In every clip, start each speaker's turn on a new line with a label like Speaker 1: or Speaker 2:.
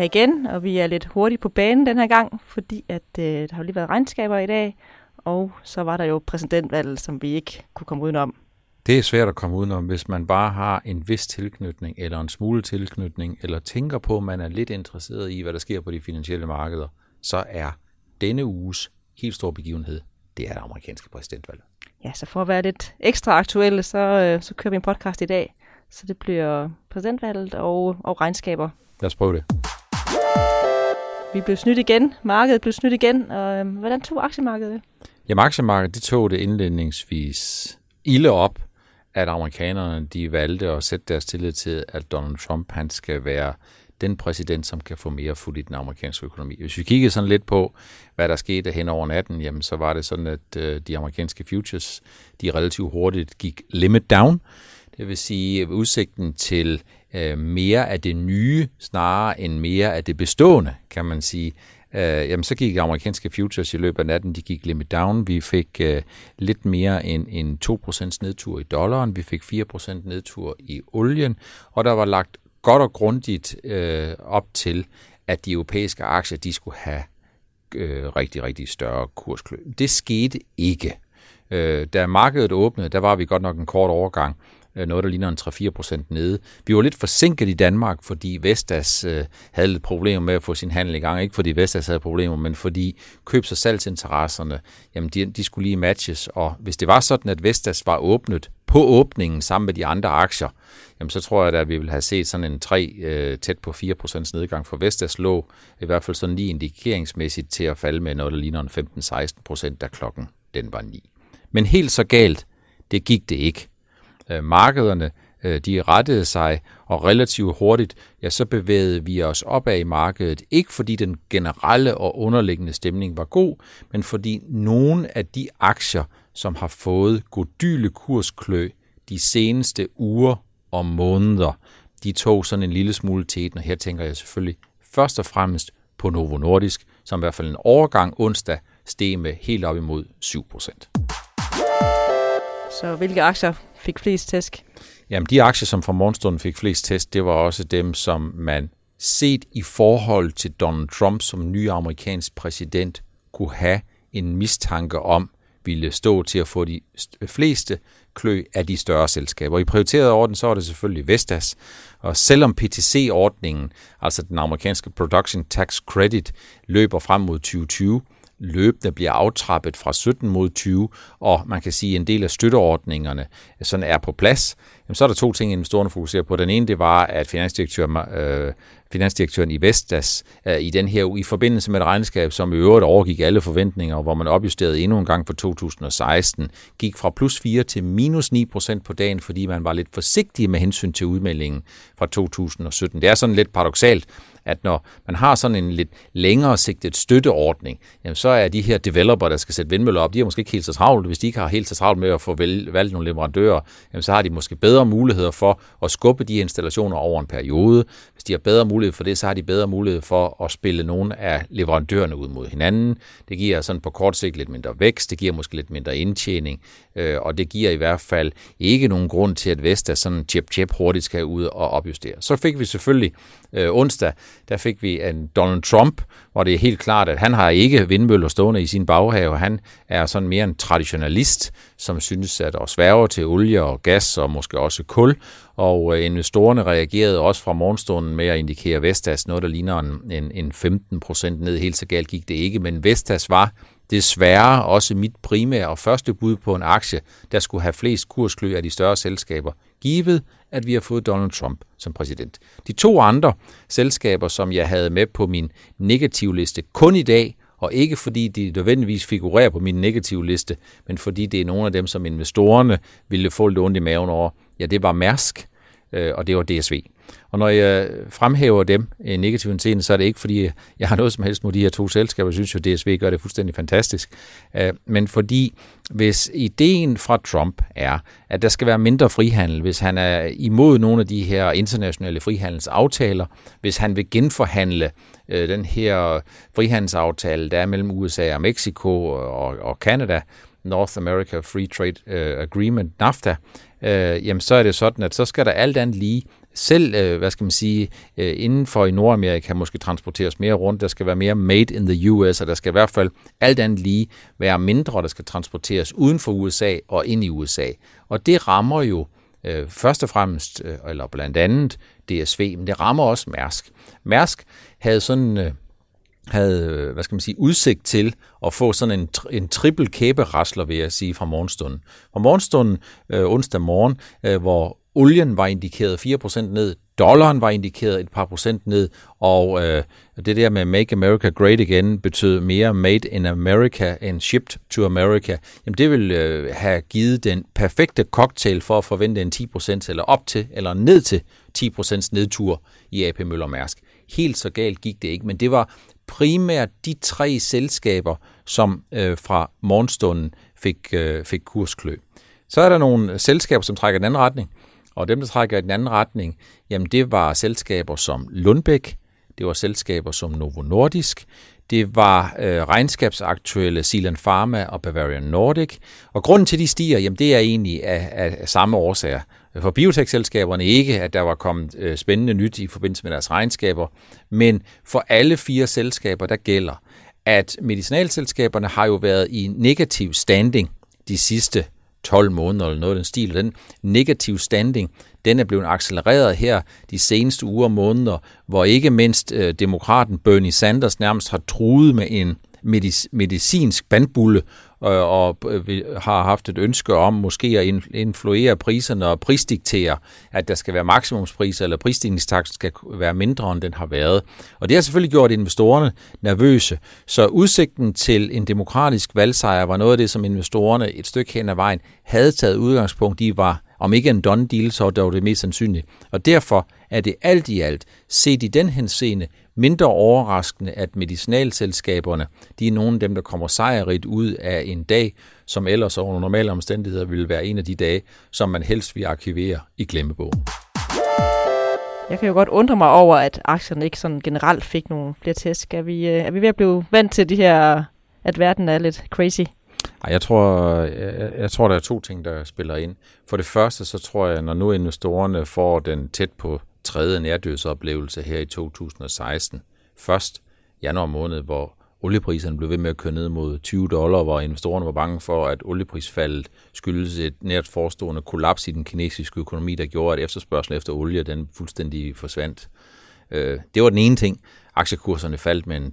Speaker 1: Er her igen, og vi er lidt hurtigt på banen den her gang, fordi at øh, der har lige været regnskaber i dag, og så var der jo præsidentvalget, som vi ikke kunne komme udenom.
Speaker 2: Det er svært at komme udenom, hvis man bare har en vis tilknytning, eller en smule tilknytning, eller tænker på, at man er lidt interesseret i, hvad der sker på de finansielle markeder, så er denne uges helt store begivenhed, det er det amerikanske præsidentvalg.
Speaker 1: Ja, så for at være lidt ekstra aktuelle, så, øh, så kører vi en podcast i dag. Så det bliver præsidentvalget og, og regnskaber.
Speaker 2: Lad os prøve det.
Speaker 1: Vi blev snydt igen. Markedet blev snydt igen. Og, øh, hvordan tog aktiemarkedet det?
Speaker 2: Jamen, aktiemarkedet de tog det indledningsvis ilde op, at amerikanerne de valgte at sætte deres tillid til, at Donald Trump han skal være den præsident, som kan få mere fuld i den amerikanske økonomi. Hvis vi kigger sådan lidt på, hvad der skete hen over natten, jamen så var det sådan, at øh, de amerikanske futures, de relativt hurtigt gik limit down. Det vil sige, udsigten til øh, mere af det nye, snarere end mere af det bestående, kan man sige, øh, jamen så gik amerikanske futures i løbet af natten, de gik limit down. Vi fik øh, lidt mere end en 2% nedtur i dollaren, vi fik 4% nedtur i olien, og der var lagt godt og grundigt øh, op til, at de europæiske aktier de skulle have øh, rigtig, rigtig større kursklø. Det skete ikke. Øh, da markedet åbnede, der var vi godt nok en kort overgang, Øh, noget, der ligner en 3-4% nede. Vi var lidt forsinket i Danmark, fordi Vestas øh, havde lidt problemer med at få sin handel i gang. Ikke fordi Vestas havde problemer, men fordi købs- og salgsinteresserne, jamen de, de skulle lige matches. Og hvis det var sådan, at Vestas var åbnet på åbningen sammen med de andre aktier, jamen så tror jeg at vi vil have set sådan en 3 øh, tæt på 4% nedgang for Vestas lå i hvert fald sådan lige indikeringsmæssigt til at falde med noget, der ligner en 15-16%, da klokken den var 9. Men helt så galt, det gik det ikke øh, markederne øh, de rettede sig, og relativt hurtigt, ja, så bevægede vi os opad i markedet. Ikke fordi den generelle og underliggende stemning var god, men fordi nogle af de aktier, som har fået godyle kursklø de seneste uger og måneder, de tog sådan en lille smule teten, og her tænker jeg selvfølgelig først og fremmest på Novo Nordisk, som i hvert fald en overgang onsdag steg med helt op imod 7%.
Speaker 1: Så hvilke aktier fik flest tæsk?
Speaker 2: Jamen, de aktier, som fra morgenstunden fik flest tæsk, det var også dem, som man set i forhold til Donald Trump som ny amerikansk præsident, kunne have en mistanke om, ville stå til at få de fleste klø af de større selskaber. I prioriteret orden, så er det selvfølgelig Vestas, og selvom PTC-ordningen, altså den amerikanske Production Tax Credit, løber frem mod 2020, løbende bliver aftrappet fra 17 mod 20, og man kan sige, at en del af støtteordningerne øh, sådan er på plads, jamen, så er der to ting, investorerne fokuserer på. Den ene, det var, at finansdirektøren, øh, finansdirektøren i Vestas øh, i den her i forbindelse med et regnskab, som i øvrigt overgik alle forventninger, hvor man opjusterede endnu en gang for 2016, gik fra plus 4 til minus 9 procent på dagen, fordi man var lidt forsigtig med hensyn til udmeldingen fra 2017. Det er sådan lidt paradoxalt, at når man har sådan en lidt længere sigtet støtteordning, jamen så er de her developer, der skal sætte vindmøller op, de har måske ikke helt så travlt. Hvis de ikke har helt så travlt med at få valgt nogle leverandører, jamen så har de måske bedre muligheder for at skubbe de installationer over en periode. Hvis de har bedre mulighed for det, så har de bedre mulighed for at spille nogle af leverandørerne ud mod hinanden. Det giver sådan på kort sigt lidt mindre vækst, det giver måske lidt mindre indtjening, øh, og det giver i hvert fald ikke nogen grund til, at Vestas sådan chip-chip hurtigt skal ud og opjustere. Så fik vi selvfølgelig øh, onsdag, der fik vi en Donald Trump, hvor det er helt klart, at han har ikke vindmøller stående i sin baghave. Han er sådan mere en traditionalist, som synes at at sværger til olie og gas og måske også kul. Og øh, investorerne reagerede også fra morgenstunden med at indikere Vestas noget, der ligner en, en, en 15 procent ned. Helt så galt gik det ikke, men Vestas var desværre også mit primære og første bud på en aktie, der skulle have flest kursklø af de større selskaber, givet at vi har fået Donald Trump som præsident. De to andre selskaber, som jeg havde med på min negative liste kun i dag, og ikke fordi de nødvendigvis figurerer på min negative liste, men fordi det er nogle af dem, som investorerne ville få lidt ondt i maven over. Ja, det var Mærsk, øh, og det var DSV. Og når jeg fremhæver dem øh, i negativ scene, så er det ikke, fordi jeg har noget som helst mod de her to selskaber. Jeg synes jo, at DSV gør det fuldstændig fantastisk. Øh, men fordi hvis ideen fra Trump er, at der skal være mindre frihandel, hvis han er imod nogle af de her internationale frihandelsaftaler, hvis han vil genforhandle øh, den her frihandelsaftale, der er mellem USA og Mexico og, og Canada, North America Free Trade Agreement, NAFTA, øh, jamen så er det sådan, at så skal der alt andet lige selv, øh, hvad skal man sige, øh, inden for i Nordamerika måske transporteres mere rundt. Der skal være mere made in the US, og der skal i hvert fald alt andet lige være mindre, der skal transporteres uden for USA og ind i USA. Og det rammer jo øh, først og fremmest, øh, eller blandt andet DSV, men det rammer også Mærsk. Mærsk havde sådan... Øh, havde, øh, hvad skal man sige, udsigt til at få sådan en, en trippel kæberasler, vil jeg sige, fra morgenstunden. Fra morgenstunden øh, onsdag morgen, øh, hvor olien var indikeret 4% ned, dollaren var indikeret et par procent ned, og øh, det der med Make America Great Again betød mere Made in America end Shipped to America. Jamen det vil øh, have givet den perfekte cocktail for at forvente en 10% eller op til eller ned til 10% nedtur i AP Møller Mærsk. Helt så galt gik det ikke, men det var primært de tre selskaber, som øh, fra morgenstunden fik, øh, fik kursklø. Så er der nogle selskaber, som trækker i den anden retning, og dem, der trækker i den anden retning, jamen det var selskaber som Lundbæk, det var selskaber som Novo Nordisk, det var øh, regnskabsaktuelle Zealand Pharma og Bavarian Nordic. Og grunden til, at de stiger, jamen det er egentlig af, af, af samme årsager. For biotech-selskaberne ikke, at der var kommet øh, spændende nyt i forbindelse med deres regnskaber, men for alle fire selskaber, der gælder, at medicinalselskaberne har jo været i negativ standing de sidste 12 måneder eller noget af den stil. Den negative standing, den er blevet accelereret her de seneste uger og måneder, hvor ikke mindst øh, demokraten Bernie Sanders nærmest har truet med en medicinsk bandbulle Øh, og øh, har haft et ønske om måske at influere priserne og prisdiktere, at der skal være maksimumspriser, eller prisstigningstakt skal være mindre, end den har været. Og det har selvfølgelig gjort investorerne nervøse. Så udsigten til en demokratisk valgsejr var noget af det, som investorerne et stykke hen ad vejen havde taget udgangspunkt i, var om ikke en done deal, så er det mest sandsynlige. Og derfor er det alt i alt, set i den henseende, mindre overraskende, at medicinalselskaberne, de er nogle af dem, der kommer sejrigt ud af en dag, som ellers under normale omstændigheder ville være en af de dage, som man helst vil arkivere i glemmebogen.
Speaker 1: Jeg kan jo godt undre mig over, at aktierne ikke sådan generelt fik nogle flere tæsk. Er vi, øh, er vi ved at blive vant til de her, at verden er lidt crazy?
Speaker 2: Ej, jeg tror, jeg, jeg tror, der er to ting, der spiller ind. For det første, så tror jeg, når nu investorerne får den tæt på tredje nærdødsoplevelse her i 2016. Først januar måned, hvor oliepriserne blev ved med at køre ned mod 20 dollar, hvor investorerne var bange for, at olieprisfaldet skyldes et nært forestående kollaps i den kinesiske økonomi, der gjorde, at efterspørgselen efter olie den fuldstændig forsvandt. Øh, det var den ene ting. Aktiekurserne faldt med en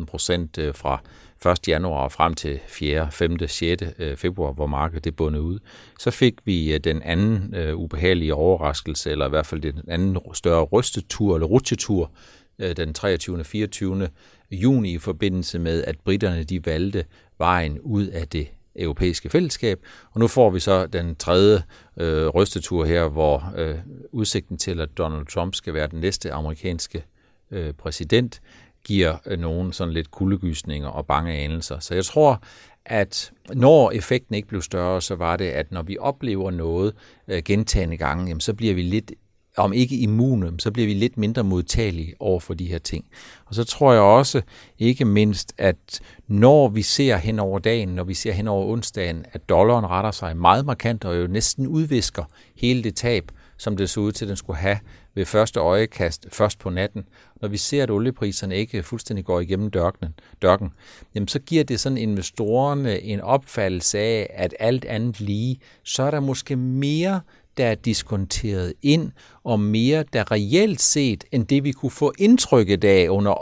Speaker 2: 12-15 procent øh, fra 1. januar og frem til 4., 5., 6. februar, hvor markedet det bundet ud. Så fik vi øh, den anden øh, ubehagelige overraskelse, eller i hvert fald den anden større rystetur eller rutsjetur, øh, den 23. og 24. juni i forbindelse med, at britterne de valgte vejen ud af det europæiske fællesskab. Og nu får vi så den tredje øh, rystetur her, hvor øh, udsigten til, at Donald Trump skal være den næste amerikanske øh, præsident, giver øh, nogen sådan lidt kuldegysninger og bange anelser. Så jeg tror, at når effekten ikke blev større, så var det, at når vi oplever noget øh, gentagende gange, jamen, så bliver vi lidt om ikke immune, så bliver vi lidt mindre modtagelige over for de her ting. Og så tror jeg også, ikke mindst, at når vi ser hen over dagen, når vi ser hen over onsdagen, at dollaren retter sig meget markant og jo næsten udvisker hele det tab, som det så ud til, at den skulle have ved første øjekast først på natten, når vi ser, at oliepriserne ikke fuldstændig går igennem dørken, dørken jamen så giver det sådan investorerne en opfattelse af, at alt andet lige, så er der måske mere, der er diskonteret ind, og mere, der reelt set, end det vi kunne få indtrykket af under,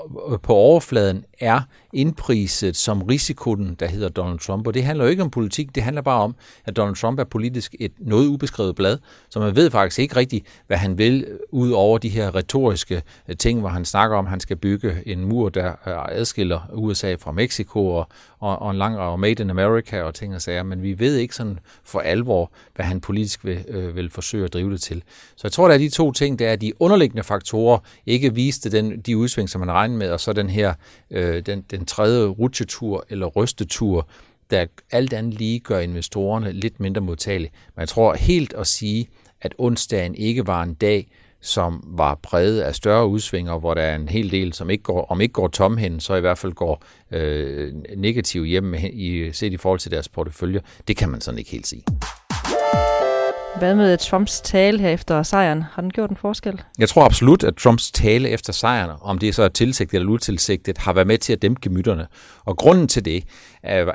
Speaker 2: på overfladen, er indpriset som risikoen, der hedder Donald Trump. Og det handler jo ikke om politik, det handler bare om, at Donald Trump er politisk et noget ubeskrevet blad, så man ved faktisk ikke rigtigt, hvad han vil, øh, ud over de her retoriske øh, ting, hvor han snakker om, at han skal bygge en mur, der øh, adskiller USA fra Mexico, og, og, og en lang række Made in America og ting og sager, men vi ved ikke sådan for alvor, hvad han politisk vil, øh, vil forsøge at drive det til. Så jeg tror, der er de to ting, der er de underliggende faktorer, ikke viste den, de udsving, som man regner med, og så den her, øh, den, den tredje rutsjetur eller rystetur, der alt andet lige gør investorerne lidt mindre modtagelige. Men jeg tror helt at sige, at onsdagen ikke var en dag, som var præget af større udsvinger, hvor der er en hel del, som ikke går, om ikke går tom hen, så i hvert fald går øh, negativt hjem i, set i forhold til deres portefølje. Det kan man sådan ikke helt sige.
Speaker 1: Hvad med Trumps tale her efter sejren? Har den gjort en forskel?
Speaker 2: Jeg tror absolut, at Trumps tale efter sejren, om det er så tilsigtet eller utilsigtet, har været med til at dæmpe gemytterne. Og grunden til det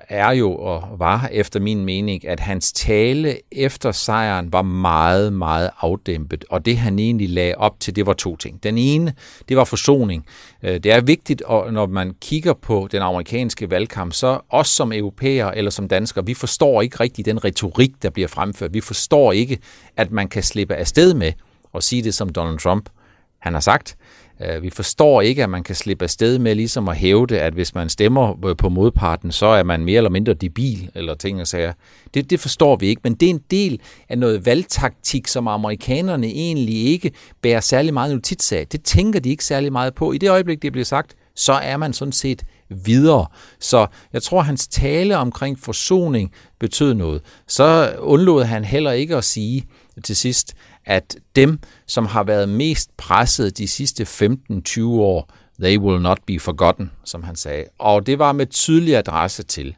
Speaker 2: er jo og var efter min mening, at hans tale efter sejren var meget, meget afdæmpet. Og det han egentlig lagde op til, det var to ting. Den ene, det var forsoning. Øh, det er vigtigt, og når man kigger på den amerikanske valgkamp, så os som europæer eller som danskere, vi forstår ikke rigtig den retorik, der bliver fremført. Vi forstår ikke, at man kan slippe afsted med at sige det, som Donald Trump han har sagt. Øh, vi forstår ikke, at man kan slippe afsted med ligesom at hævde, at hvis man stemmer øh, på modparten, så er man mere eller mindre debil, eller ting og sager. Det, det forstår vi ikke, men det er en del af noget valgtaktik, som amerikanerne egentlig ikke bærer særlig meget notits af. Det tænker de ikke særlig meget på. I det øjeblik, det bliver sagt, så er man sådan set videre. Så jeg tror, hans tale omkring forsoning betød noget. Så undlod han heller ikke at sige til sidst, at dem, som har været mest presset de sidste 15-20 år, they will not be forgotten, som han sagde. Og det var med tydelig adresse til,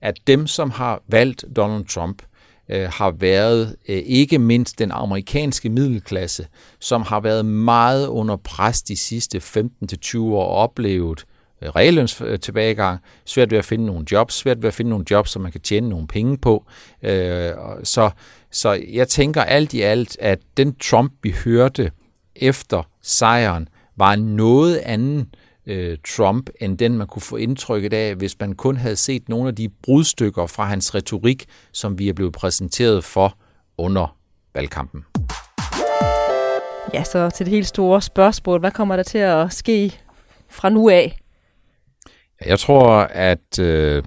Speaker 2: at dem, som har valgt Donald Trump, øh, har været øh, ikke mindst den amerikanske middelklasse, som har været meget under pres de sidste 15-20 år og oplevet Øh, realløns tilbagegang, svært ved at finde nogle jobs, svært ved at finde nogle jobs, som man kan tjene nogle penge på. Øh, så så jeg tænker alt i alt, at den Trump, vi hørte efter sejren, var en noget anden øh, Trump, end den man kunne få indtrykket af, hvis man kun havde set nogle af de brudstykker fra hans retorik, som vi er blevet præsenteret for under valgkampen.
Speaker 1: Ja, så til det helt store spørgsmål. Hvad kommer der til at ske fra nu af?
Speaker 2: Jeg tror, at øh,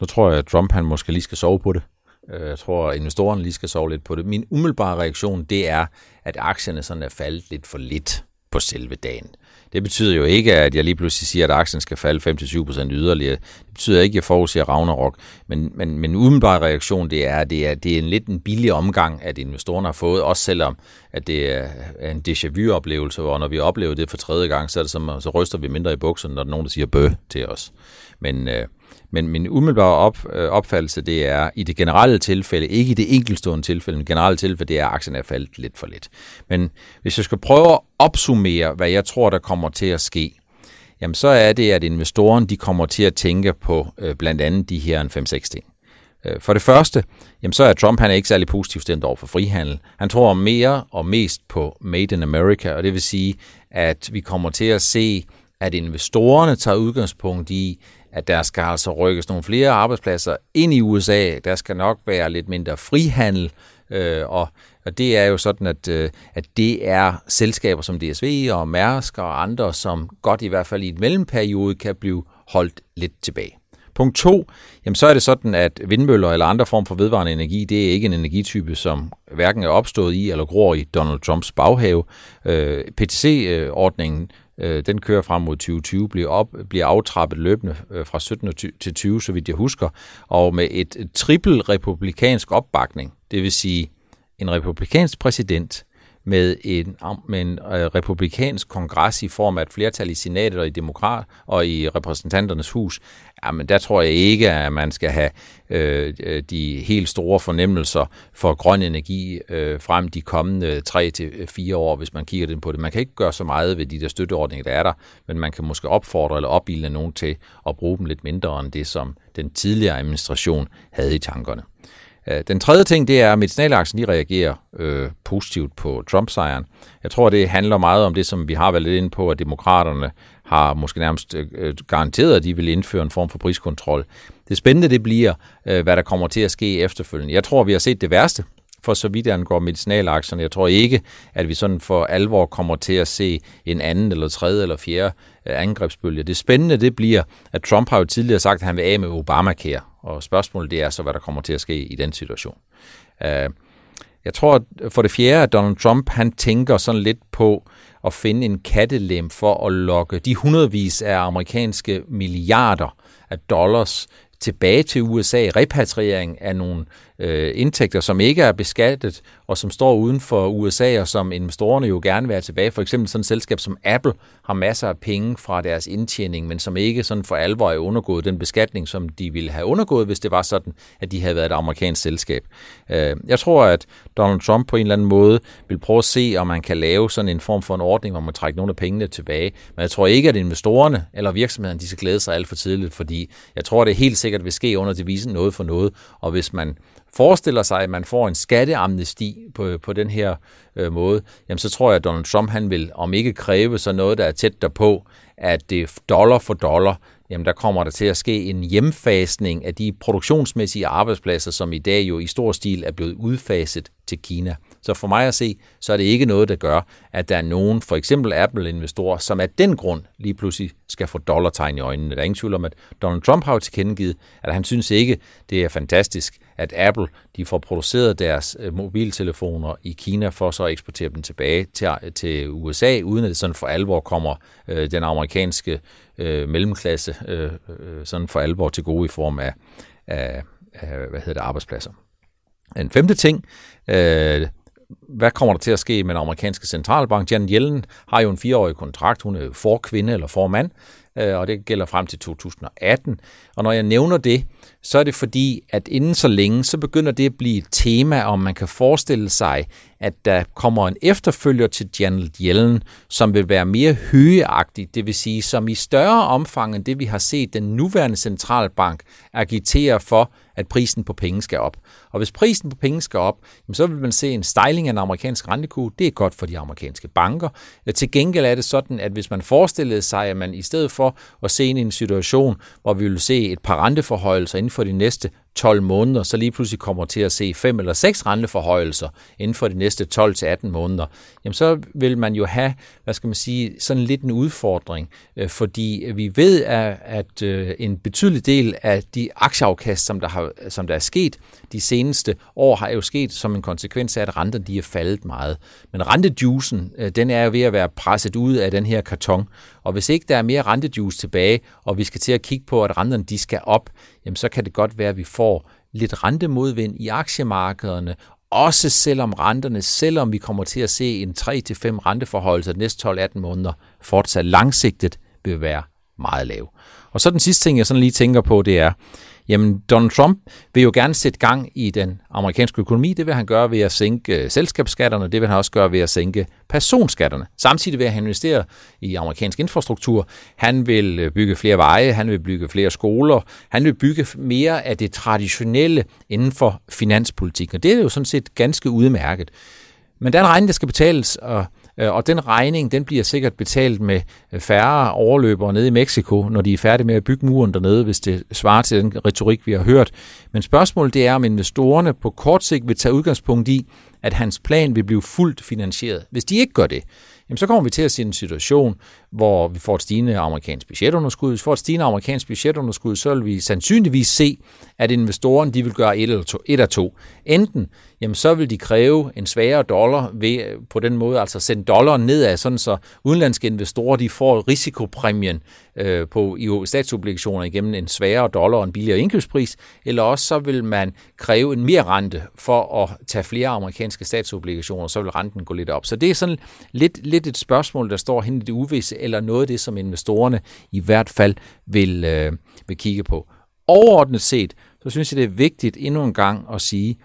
Speaker 2: nu tror jeg, at Trump han måske lige skal sove på det. Øh, jeg tror, at investorerne lige skal sove lidt på det. Min umiddelbare reaktion, det er, at aktierne sådan er faldet lidt for lidt på selve dagen. Det betyder jo ikke, at jeg lige pludselig siger, at aktien skal falde 5-7% yderligere. Det betyder ikke, at jeg forudsiger Ragnarok. Men, men, men umiddelbare reaktion, det er, det er, det er en lidt en billig omgang, at investorerne har fået, også selvom at det er en déjà vu-oplevelse, hvor når vi oplever det for tredje gang, så, er det som, så ryster vi mindre i bukserne, når der er nogen, der siger bø til os. Men, øh, men min umiddelbare op, øh, opfattelse, det er i det generelle tilfælde, ikke i det enkeltstående tilfælde, men generelle tilfælde, det er, at aktien er faldet lidt for lidt. Men hvis jeg skal prøve at opsummere, hvad jeg tror, der kommer til at ske, jamen så er det, at investoren de kommer til at tænke på øh, blandt andet de her 5-6 ting. Øh, for det første, jamen så er Trump han er ikke særlig positiv stemt over for frihandel. Han tror mere og mest på Made in America, og det vil sige, at vi kommer til at se, at investorerne tager udgangspunkt i, at der skal altså rykkes nogle flere arbejdspladser ind i USA. Der skal nok være lidt mindre frihandel, øh, og, og det er jo sådan, at, øh, at det er selskaber som DSV og Mærsk og andre, som godt i hvert fald i et mellemperiode kan blive holdt lidt tilbage. Punkt to, jamen så er det sådan, at vindmøller eller andre form for vedvarende energi, det er ikke en energitype, som hverken er opstået i eller gror i Donald Trumps baghave. Øh, PTC-ordningen øh, øh, den kører frem mod 2020, bliver, op, bliver aftrappet løbende øh, fra 17 til 20, så vidt jeg husker, og med et, et trippel republikansk opbakning, det vil sige en republikansk præsident med en, med en øh, republikansk kongres i form af et flertal i senatet og i demokrat og i repræsentanternes hus, jamen der tror jeg ikke, at man skal have øh, øh de helt store fornemmelser for grøn energi øh, frem de kommende 3 til øh, fire år, hvis man kigger den på det. Man kan ikke gøre så meget ved de der støtteordninger, der er der, men man kan måske opfordre eller opbilde nogen til at bruge dem lidt mindre end det, som den tidligere administration havde i tankerne. Øh, den tredje ting, det er, at medicinalaktien de reagerer øh, positivt på Trump-sejren. Jeg tror, det handler meget om det, som vi har været lidt inde på, at demokraterne har måske nærmest øh, øh, garanteret, at de vil indføre en form for priskontrol. Det spændende det bliver, øh, hvad der kommer til at ske efterfølgende. Jeg tror, vi har set det værste for så vidt angår medicinalaktierne. Jeg tror ikke, at vi sådan for alvor kommer til at se en anden eller tredje eller fjerde øh, angrebsbølge. Det spændende det bliver, at Trump har jo tidligere sagt, at han vil af med Obamacare, og spørgsmålet det er så, hvad der kommer til at ske i den situation. Øh, jeg tror for det fjerde, at Donald Trump han tænker sådan lidt på at finde en kattelem for at lokke de hundredvis af amerikanske milliarder af dollars tilbage til USA, repatriering af nogle øh, indtægter, som ikke er beskattet, og som står uden for USA, og som investorerne jo gerne vil have tilbage. For eksempel sådan et selskab som Apple har masser af penge fra deres indtjening, men som ikke sådan for alvor er undergået den beskatning, som de ville have undergået, hvis det var sådan, at de havde været et amerikansk selskab. Øh, jeg tror, at Donald Trump på en eller anden måde vil prøve at se, om man kan lave sådan en form for en ordning, hvor man trækker nogle af pengene tilbage. Men jeg tror ikke, at investorerne eller virksomhederne, de skal glæde sig alt for tidligt, fordi jeg tror, det helt sikkert vil ske under devisen noget for noget, og hvis man forestiller sig, at man får en skatteamnesti på, på den her øh, måde, jamen så tror jeg, at Donald Trump han vil, om ikke kræve så noget, der er tæt derpå, at det dollar for dollar, jamen der kommer der til at ske en hjemfasning af de produktionsmæssige arbejdspladser, som i dag jo i stor stil er blevet udfaset til Kina. Så for mig at se, så er det ikke noget, der gør, at der er nogen, for eksempel Apple-investorer, som af den grund lige pludselig skal få dollartegn i øjnene. Der er ingen tvivl om, at Donald Trump har jo tilkendegivet, at han synes ikke, det er fantastisk, at Apple de får produceret deres øh, mobiltelefoner i Kina for så at eksportere dem tilbage til, til USA, uden at det sådan for alvor kommer øh, den amerikanske øh, mellemklasse øh, øh, sådan for alvor til gode i form af, af, af hvad hedder det, arbejdspladser. En femte ting, øh, hvad kommer der til at ske med den amerikanske centralbank? Janet Yellen har jo en fireårig kontrakt. Hun er for kvinde eller for mand, øh, og det gælder frem til 2018. Og når jeg nævner det, så er det fordi, at inden så længe, så begynder det at blive et tema, om man kan forestille sig, at der kommer en efterfølger til Janet Yellen, som vil være mere højeagtig, det vil sige, som i større omfang end det, vi har set den nuværende centralbank agitere for, at prisen på penge skal op. Og hvis prisen på penge skal op, så vil man se en stejling af den amerikanske rentekurve. Det er godt for de amerikanske banker. Til gengæld er det sådan, at hvis man forestillede sig, at man i stedet for at se ind i en situation, hvor vi vil se et par renteforhøjelser inden for de næste 12 måneder, så lige pludselig kommer til at se fem eller seks renteforhøjelser inden for de næste 12-18 måneder, jamen så vil man jo have, hvad skal man sige, sådan lidt en udfordring, øh, fordi vi ved, at, at øh, en betydelig del af de aktieafkast, som der, har, som der er sket de seneste år, har jo sket som en konsekvens af, at renterne de er faldet meget. Men rentejuicen, øh, den er jo ved at være presset ud af den her karton, og hvis ikke der er mere rentejuice tilbage, og vi skal til at kigge på, at renterne de skal op, jamen så kan det godt være, at vi får lidt rentemodvind i aktiemarkederne, også selvom renterne, selvom vi kommer til at se en 3-5 renteforhold de næste 12-18 måneder, fortsat langsigtet vil være meget lav. Og så den sidste ting, jeg sådan lige tænker på, det er, Jamen, Donald Trump vil jo gerne sætte gang i den amerikanske økonomi. Det vil han gøre ved at sænke øh, selskabsskatterne, det vil han også gøre ved at sænke personskatterne. Samtidig vil han investere i amerikansk infrastruktur. Han vil øh, bygge flere veje, han vil bygge flere skoler, han vil bygge mere af det traditionelle inden for finanspolitik. Og det er jo sådan set ganske udmærket. Men der er en regning, der skal betales, og Øh, og den regning, den bliver sikkert betalt med øh, færre overløbere nede i Mexico, når de er færdige med at bygge muren dernede, hvis det svarer til den retorik, vi har hørt. Men spørgsmålet det er, om investorerne på kort sigt vil tage udgangspunkt i, at hans plan vil blive fuldt finansieret. Hvis de ikke gør det, jamen så kommer vi til at se en situation, hvor vi får et stigende amerikansk budgetunderskud. Hvis vi får et stigende amerikansk budgetunderskud, så vil vi sandsynligvis se, at investorerne de vil gøre et, eller to, et af to. Enten jamen så vil de kræve en svagere dollar ved øh, på den måde, altså sende dollaren nedad, sådan så udenlandske investorer de får risikopræmien øh, på i statsobligationer igennem en svagere dollar og en billigere indkøbspris, eller også så vil man kræve en mere rente for at tage flere amerikanske statsobligationer, så vil renten gå lidt op. Så det er sådan lidt, lidt et spørgsmål, der står hen i det uvisse, eller noget af det, som investorerne i hvert fald vil, øh, vil kigge på. Overordnet set, så synes jeg, det er vigtigt endnu en gang at sige,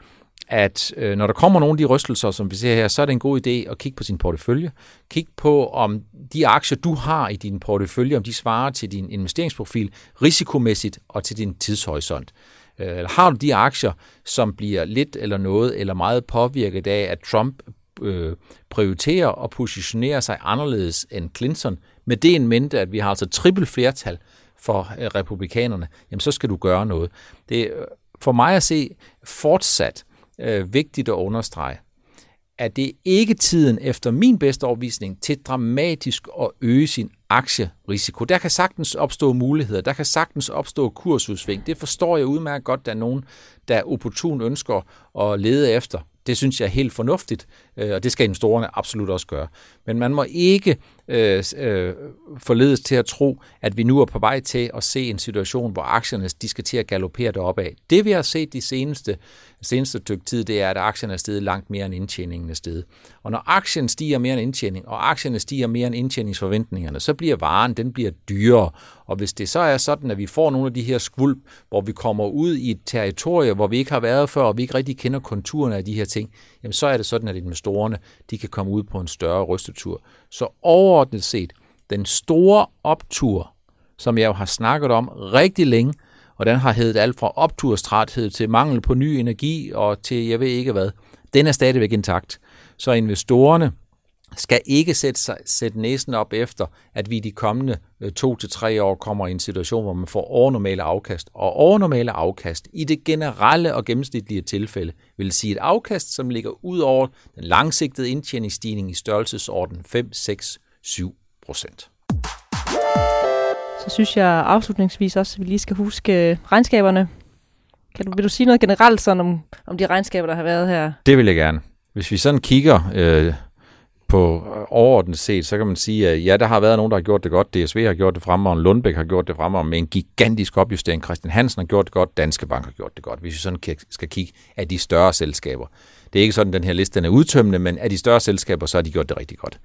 Speaker 2: at øh, når der kommer nogle af de rystelser, som vi ser her, så er det en god idé at kigge på sin portefølje. Kig på, om de aktier, du har i din portefølje, om de svarer til din investeringsprofil risikomæssigt og til din tidshorisont. Øh, eller har du de aktier, som bliver lidt eller noget eller meget påvirket af, at Trump øh, prioriterer og positionerer sig anderledes end Clinton, med det en mente, at vi har altså trippel flertal for øh, republikanerne, jamen så skal du gøre noget. Det er for mig at se fortsat øh, vigtigt at understrege, at det ikke tiden efter min bedste overvisning til dramatisk at øge sin aktierisiko. Der kan sagtens opstå muligheder, der kan sagtens opstå kursudsving. Det forstår jeg udmærket godt, der er nogen, der opportun ønsker at lede efter. Det synes jeg er helt fornuftigt, øh, og det skal investorerne absolut også gøre. Men man må ikke øh, øh, forledes til at tro, at vi nu er på vej til at se en situation, hvor aktierne de skal til at galopere deroppe af. Det vi har set de seneste seneste stykke tid, det er, at aktierne er steget langt mere end indtjeningen er steget. Og når aktien stiger mere end indtjening, og aktierne stiger mere end indtjeningsforventningerne, så bliver varen, den bliver dyrere. Og hvis det så er sådan, at vi får nogle af de her skvulp, hvor vi kommer ud i et territorie, hvor vi ikke har været før, og vi ikke rigtig kender konturerne af de her ting, jamen så er det sådan, at investorerne, de kan komme ud på en større rystetur. Så overordnet set, den store optur, som jeg jo har snakket om rigtig længe, og den har heddet alt fra opturstræthed til mangel på ny energi og til jeg ved ikke hvad, den er stadigvæk intakt. Så investorerne skal ikke sætte, sig, sætte næsen op efter, at vi de kommende øh, to til tre år kommer i en situation, hvor man får overnormale afkast. Og overnormale afkast i det generelle og gennemsnitlige tilfælde vil sige et afkast, som ligger ud over den langsigtede indtjeningsstigning i størrelsesorden 5, 6, 7 procent.
Speaker 1: Så synes jeg afslutningsvis også, at vi lige skal huske øh, regnskaberne. Kan du, vil du sige noget generelt sådan om, om de regnskaber, der har været her?
Speaker 2: Det vil jeg gerne. Hvis vi sådan kigger øh, på øh, overordnet set, så kan man sige, at ja, der har været nogen, der har gjort det godt. DSV har gjort det fremad, Lundbæk har gjort det fremad med en gigantisk opjustering. Christian Hansen har gjort det godt, Danske Bank har gjort det godt. Hvis vi sådan skal kigge af de større selskaber. Det er ikke sådan, at den her liste den er udtømmende, men af de større selskaber, så har de gjort det rigtig godt.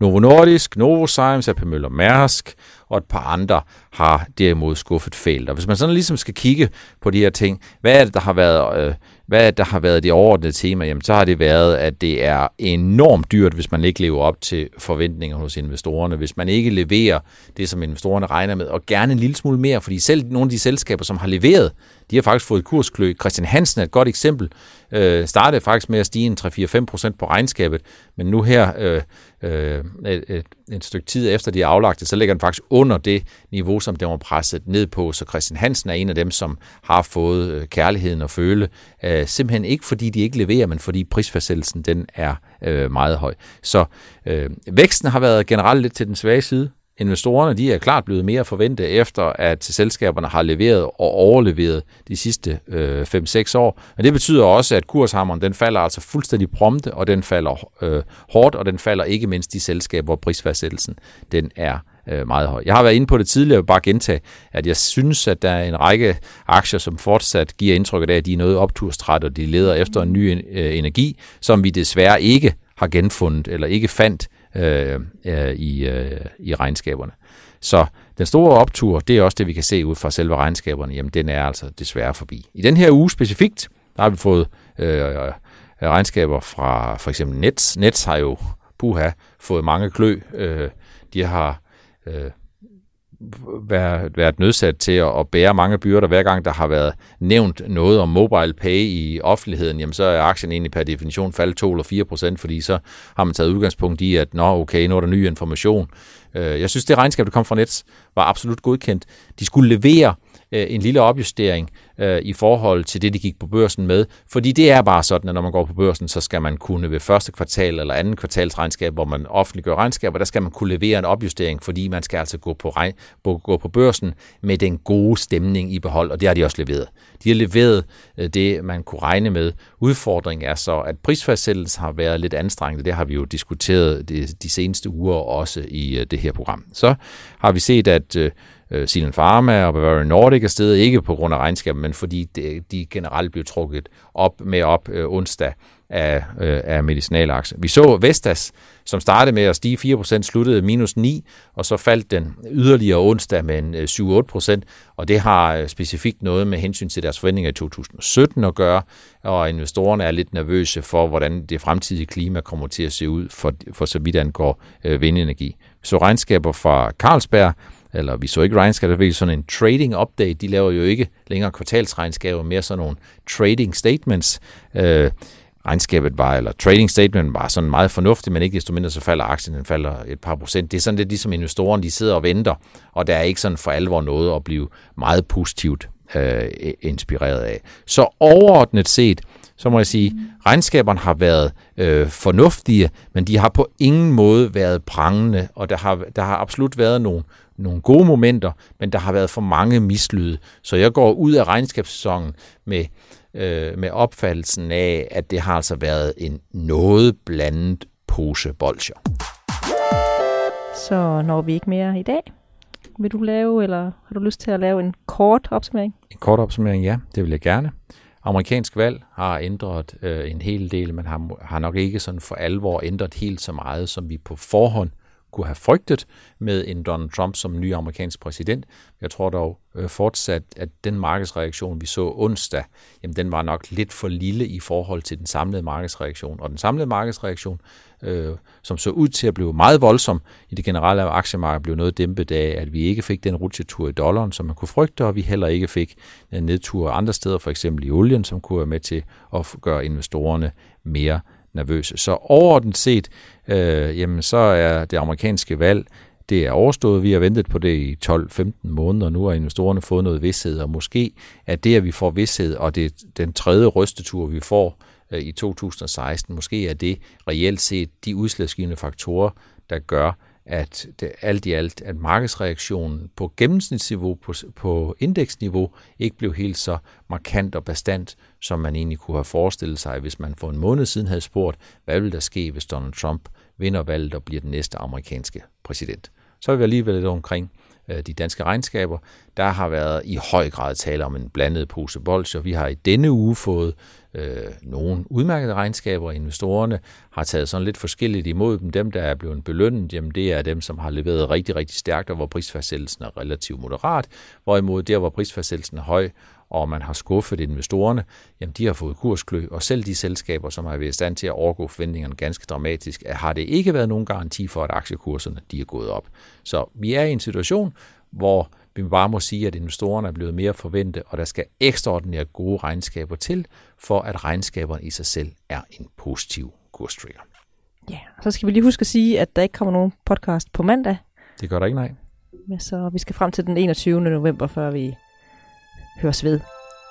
Speaker 2: Novo Nordisk, Novozymes, AP Møller Mærsk og et par andre har derimod skuffet fælt. Og hvis man sådan ligesom skal kigge på de her ting, hvad er det, der har været, øh, hvad er det, der har været det overordnede tema? Jamen, så har det været, at det er enormt dyrt, hvis man ikke lever op til forventninger hos investorerne. Hvis man ikke leverer det, som investorerne regner med, og gerne en lille smule mere, fordi selv nogle af de selskaber, som har leveret, de har faktisk fået kursklø. Christian Hansen er et godt eksempel. Øh, startede faktisk med at stige en 3-4-5 procent på regnskabet, men nu her øh, øh, et, et, et stykke tid efter de er aflagte, så ligger den faktisk under det niveau, som den var presset ned på. Så Christian Hansen er en af dem, som har fået øh, kærligheden at føle. Øh, simpelthen ikke fordi de ikke leverer, men fordi prisfastsættelsen den er øh, meget høj. Så øh, væksten har været generelt lidt til den svage side. Investorerne de er klart blevet mere forventet efter, at selskaberne har leveret og overleveret de sidste øh, 5-6 år. Men det betyder også, at kurshammeren den falder altså fuldstændig prompte, og den falder øh, hårdt, og den falder ikke mindst de selskaber, hvor prisfastsættelsen den er øh, meget høj. Jeg har været inde på det tidligere, og bare gentage, at jeg synes, at der er en række aktier, som fortsat giver indtryk af, at de er noget opturstræt, og de leder efter en ny øh, energi, som vi desværre ikke har genfundet, eller ikke fandt øh, øh, i, øh, i regnskaberne. Så den store optur, det er også det, vi kan se ud fra selve regnskaberne, jamen den er altså desværre forbi. I den her uge specifikt, der har vi fået øh, regnskaber fra for eksempel Nets. Nets har jo, puha, fået mange klø. Øh, de har øh, været, været nødsat til at, at bære mange byrder. Hver gang der har været nævnt noget om mobile pay i offentligheden, jamen så er aktien egentlig per definition faldet 2 eller 4 procent, fordi så har man taget udgangspunkt i, at nå okay, nu er der ny information. Øh, jeg synes, det regnskab, der kom fra Nets, var absolut godkendt. De skulle levere øh, Øh, en lille opjustering øh, i forhold til det, de gik på børsen med. Fordi det er bare sådan, at når man går på børsen, så skal man kunne ved første kvartal eller anden kvartalsregnskab, hvor man offentliggør regnskaber, der skal man kunne levere en opjustering, fordi man skal altså gå på, regn, gå på børsen med den gode stemning i behold, og det har de også leveret. De har leveret øh, det, man kunne regne med. Udfordringen er så, at prisfastsættelsen har været lidt anstrengende. Det har vi jo diskuteret de, de seneste uger også i øh, det her program. Så har vi set, at øh, øh, Silen Pharma og Bavarian Nordic er stedet, ikke på grund af regnskabet, men fordi de, de generelt blev trukket op med op øh, onsdag af, øh, af medicinalaktier. Vi så Vestas, som startede med at stige 4%, sluttede minus 9, og så faldt den yderligere onsdag med en øh, 7-8%, og det har øh, specifikt noget med hensyn til deres forventninger i 2017 at gøre, og investorerne er lidt nervøse for, hvordan det fremtidige klima kommer til at se ud, for, for så vidt angår øh, vindenergi. Så regnskaber fra Carlsberg, eller vi så ikke regnskaber, det er sådan en trading update. De laver jo ikke længere kvartalsregnskaber, mere sådan nogle trading statements. Øh, regnskabet var, eller trading statement var sådan meget fornuftigt, men ikke desto mindre så falder aktien, den falder et par procent. Det er sådan lidt ligesom investoren, de sidder og venter, og der er ikke sådan for alvor noget at blive meget positivt øh, inspireret af. Så overordnet set, så må jeg sige, mm. regnskaberne har været øh, fornuftige, men de har på ingen måde været prangende, og der har, der har absolut været nogle, nogle gode momenter, men der har været for mange mislyde. Så jeg går ud af regnskabssæsonen med, øh, med opfattelsen af, at det har altså været en noget blandet pose bolcher.
Speaker 1: Så når vi ikke mere i dag. Vil du lave, eller har du lyst til at lave en kort opsummering?
Speaker 2: En kort opsummering, ja, det vil jeg gerne. Amerikansk valg har ændret øh, en hel del, men har, har nok ikke sådan for alvor ændret helt så meget, som vi på forhånd kunne have frygtet med en Donald Trump som ny amerikansk præsident. Jeg tror dog øh, fortsat, at den markedsreaktion, vi så onsdag, jamen den var nok lidt for lille i forhold til den samlede markedsreaktion. Og den samlede markedsreaktion, øh, som så ud til at blive meget voldsom i det generelle aktiemarked, blev noget dæmpet af, at vi ikke fik den rutsjetur i dollaren, som man kunne frygte, og vi heller ikke fik øh, nedtur andre steder, for eksempel i olien, som kunne være med til at gøre investorerne mere nervøse. Så overordnet set, øh, jamen så er det amerikanske valg, det er overstået. Vi har ventet på det i 12-15 måneder, og nu har investorerne fået noget vidshed, og måske er det, at vi får vidshed, og det er den tredje rystetur, vi får øh, i 2016, måske er det reelt set de udslagsgivende faktorer, der gør, at det, alt i alt, at markedsreaktionen på gennemsnitsniveau, på, på indeksniveau, ikke blev helt så markant og bestandt, som man egentlig kunne have forestillet sig, hvis man for en måned siden havde spurgt, hvad vil der ske, hvis Donald Trump vinder valget og bliver den næste amerikanske præsident. Så er vi alligevel lidt omkring Øh, de danske regnskaber. Der har været i høj grad tale om en blandet pose bolsjer. Vi har i denne uge fået øh, nogle udmærkede regnskaber. Investorerne har taget sådan lidt forskelligt imod dem. Dem, der er blevet belønnet, jamen det er dem, som har leveret rigtig, rigtig stærkt, og hvor prisfastsættelsen er relativt moderat. Hvorimod der, hvor prisfastsættelsen er høj, og man har skuffet investorerne, jamen de har fået kursklø, og selv de selskaber, som har været i stand til at overgå forventningerne ganske dramatisk, har det ikke været nogen garanti for, at aktiekurserne de er gået op. Så vi er i en situation, hvor vi bare må sige, at investorerne er blevet mere forventet, og der skal ekstraordinært gode regnskaber til, for at regnskaberne i sig selv er en positiv kurstrigger.
Speaker 1: Ja, så skal vi lige huske at sige, at der ikke kommer nogen podcast på mandag.
Speaker 2: Det gør der ikke, nej.
Speaker 1: Så vi skal frem til den 21. november, før vi høres ved.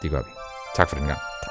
Speaker 2: Det gør vi. Tak for den gang. Tak.